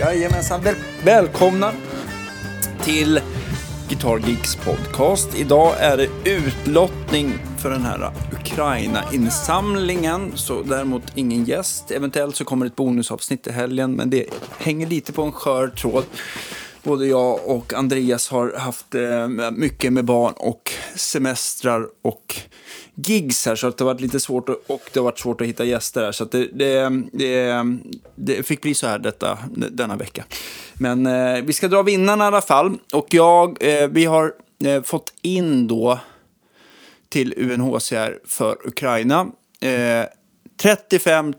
Jajamensan, väl, välkomna till Guitar Geeks podcast. Idag är det utlottning för den här Ukraina-insamlingen, så däremot ingen gäst. Eventuellt så kommer ett bonusavsnitt i helgen, men det hänger lite på en skör tråd. Både jag och Andreas har haft eh, mycket med barn och semestrar och gigs här så att det har varit lite svårt att, och det har varit svårt att hitta gäster här. Så att det, det, det, det fick bli så här detta, denna vecka. Men eh, vi ska dra vinnarna i alla fall. Och jag, eh, vi har eh, fått in då till UNHCR för Ukraina eh, 35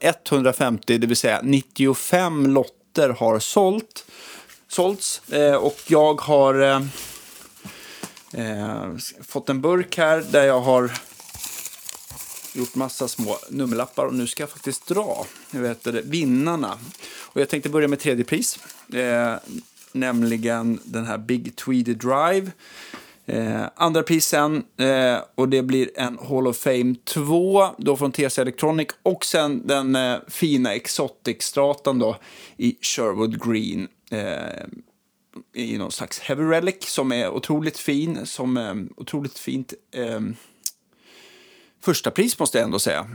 150, det vill säga 95 lotter har sålt, sålts. Eh, och jag har eh, eh, fått en burk här där jag har gjort massa små nummerlappar och nu ska jag faktiskt dra jag vet det, vinnarna. Och jag tänkte börja med tredje pris, eh, nämligen den här Big Tweedy Drive. Eh, andra pris sen, eh, och det blir en Hall of Fame 2 då från TC Electronic och sen den eh, fina Exotic-stratan då i Sherwood Green. Eh, i någon slags heavy relic som är otroligt fin, som eh, otroligt fint eh, första pris måste jag ändå säga.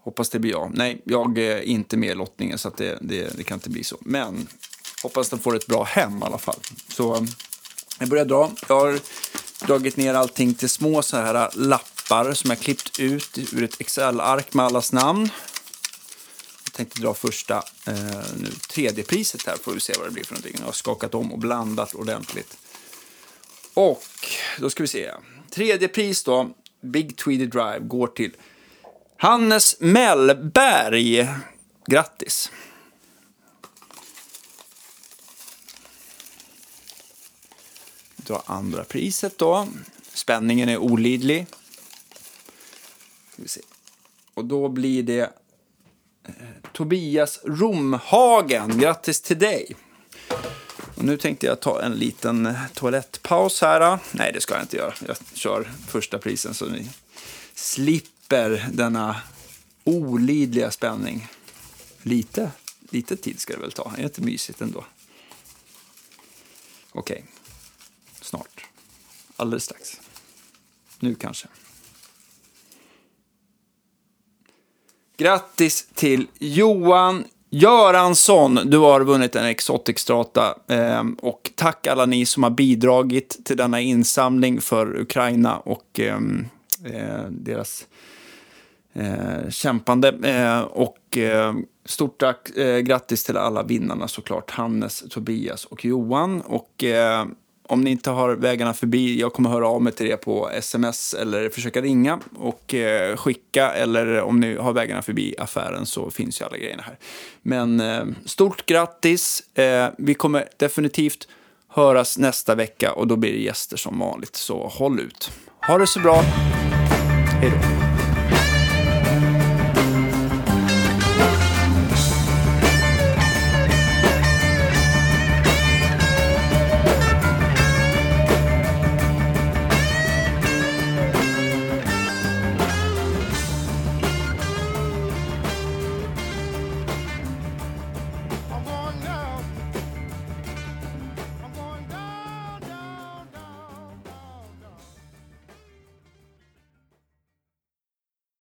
Hoppas det blir jag. Nej, jag är inte med i lottningen så det, det, det, kan inte bli så. Men hoppas den får ett bra hem i alla fall. Så eh, jag börjar dra. Jag har dragit ner allting till små så här lappar som jag klippt ut ur ett Excel-ark med allas namn tänkte dra första, eh, nu, tredje priset här, får vi se vad det blir för någonting. Jag har skakat om och blandat ordentligt. Och då ska vi se. Tredje pris då, Big Tweedy Drive, går till Hannes Mellberg. Grattis! Dra andra priset då. Spänningen är olidlig. Ska vi se. Och då blir det Tobias Romhagen. Grattis till dig! Och nu tänkte jag ta en liten toalettpaus här. Nej, det ska jag inte göra. Jag kör första prisen så ni slipper denna olidliga spänning. Lite, lite tid ska det väl ta. Är det inte mysigt ändå? Okej, okay. snart. Alldeles strax. Nu kanske. Grattis till Johan Göransson, du har vunnit en Exotic Strata. Eh, och tack alla ni som har bidragit till denna insamling för Ukraina och ehm, eh, deras eh, kämpande. Eh, och eh, stort tack, eh, grattis till alla vinnarna såklart. Hannes, Tobias och Johan. Och eh, om ni inte har vägarna förbi, jag kommer höra av mig till er på sms eller försöka ringa och eh, skicka. Eller om ni har vägarna förbi affären så finns ju alla grejerna här. Men eh, stort grattis! Eh, vi kommer definitivt höras nästa vecka och då blir det gäster som vanligt. Så håll ut. Ha det så bra. Hej då.